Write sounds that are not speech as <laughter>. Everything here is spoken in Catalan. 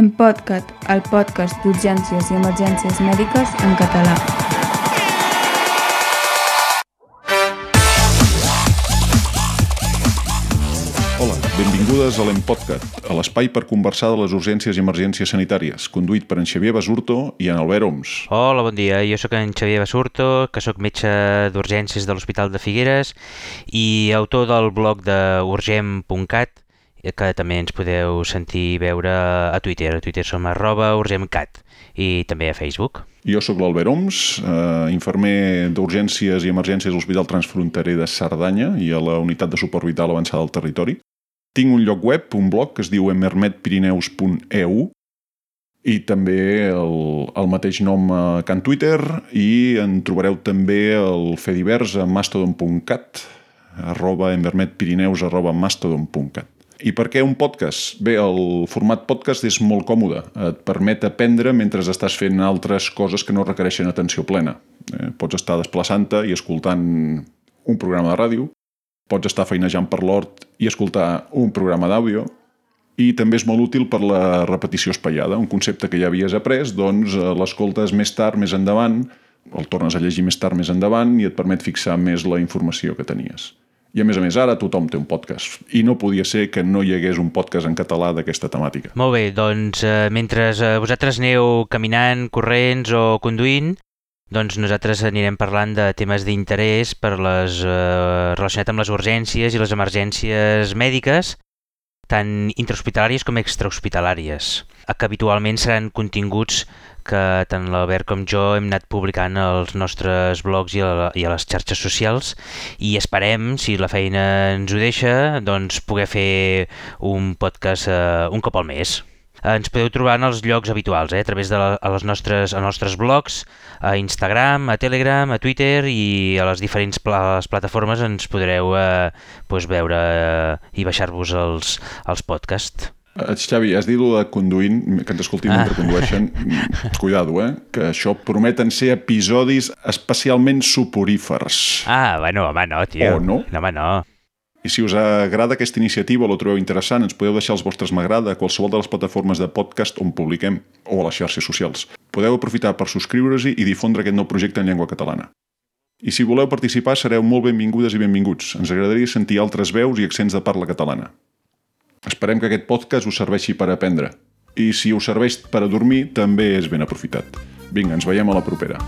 En Podcat, el podcast d'urgències i emergències mèdiques en català. Hola, benvingudes a l'Empodcat, a l'espai per conversar de les urgències i emergències sanitàries, conduït per en Xavier Basurto i en Albert Oms. Hola, bon dia. Jo sóc en Xavier Basurto, que sóc metge d'urgències de l'Hospital de Figueres i autor del blog de urgem.cat, que també ens podeu sentir i veure a Twitter. A Twitter som arroba urgemcat i també a Facebook. Jo sóc l'Albert Oms, eh, infermer d'urgències i emergències a l'Hospital Transfronterer de Cerdanya i a la Unitat de Suport Vital Avançada del Territori. Tinc un lloc web, un blog, que es diu emermetpirineus.eu i també el, el mateix nom a Can Twitter i en trobareu també el Fedivers a mastodon.cat arroba embermetpirineus arroba mastodon.cat i per què un podcast? Bé, el format podcast és molt còmode. Et permet aprendre mentre estàs fent altres coses que no requereixen atenció plena. Eh, pots estar desplaçant-te i escoltant un programa de ràdio, pots estar feinejant per l'hort i escoltar un programa d'àudio, i també és molt útil per la repetició espaiada, un concepte que ja havies après, doncs eh, l'escoltes més tard, més endavant, el tornes a llegir més tard, més endavant, i et permet fixar més la informació que tenies. I a més a més, ara tothom té un podcast. I no podia ser que no hi hagués un podcast en català d'aquesta temàtica. Molt bé, doncs eh, mentre eh, vosaltres aneu caminant, corrents o conduint, doncs nosaltres anirem parlant de temes d'interès per les eh, relacionat amb les urgències i les emergències mèdiques, tant intrahospitalàries com extrahospitalàries, que habitualment seran continguts que tant l'Albert com jo hem anat publicant als nostres blogs i a, i a les xarxes socials i esperem, si la feina ens ho deixa, doncs poder fer un podcast eh, un cop al mes. Ens podeu trobar en els llocs habituals, eh? a través de la, a les nostres, als nostres blogs, a Instagram, a Telegram, a Twitter i a les diferents pla les plataformes ens podreu eh, pues, veure eh, i baixar-vos els, els podcasts. Uh, Xavi, has dit de conduint, que ens escoltin mentre ah. condueixen. <laughs> Cuidado, eh? Que això prometen ser episodis especialment suporífers. Ah, bueno, home, no, tio. O no? No, home, no. I si us agrada aquesta iniciativa o la trobeu interessant, ens podeu deixar els vostres m'agrada a qualsevol de les plataformes de podcast on publiquem o a les xarxes socials. Podeu aprofitar per subscriure-s'hi i difondre aquest nou projecte en llengua catalana. I si voleu participar, sereu molt benvingudes i benvinguts. Ens agradaria sentir altres veus i accents de parla catalana. Esperem que aquest podcast us serveixi per aprendre. I si us serveix per a dormir, també és ben aprofitat. Vinga, ens veiem a la propera.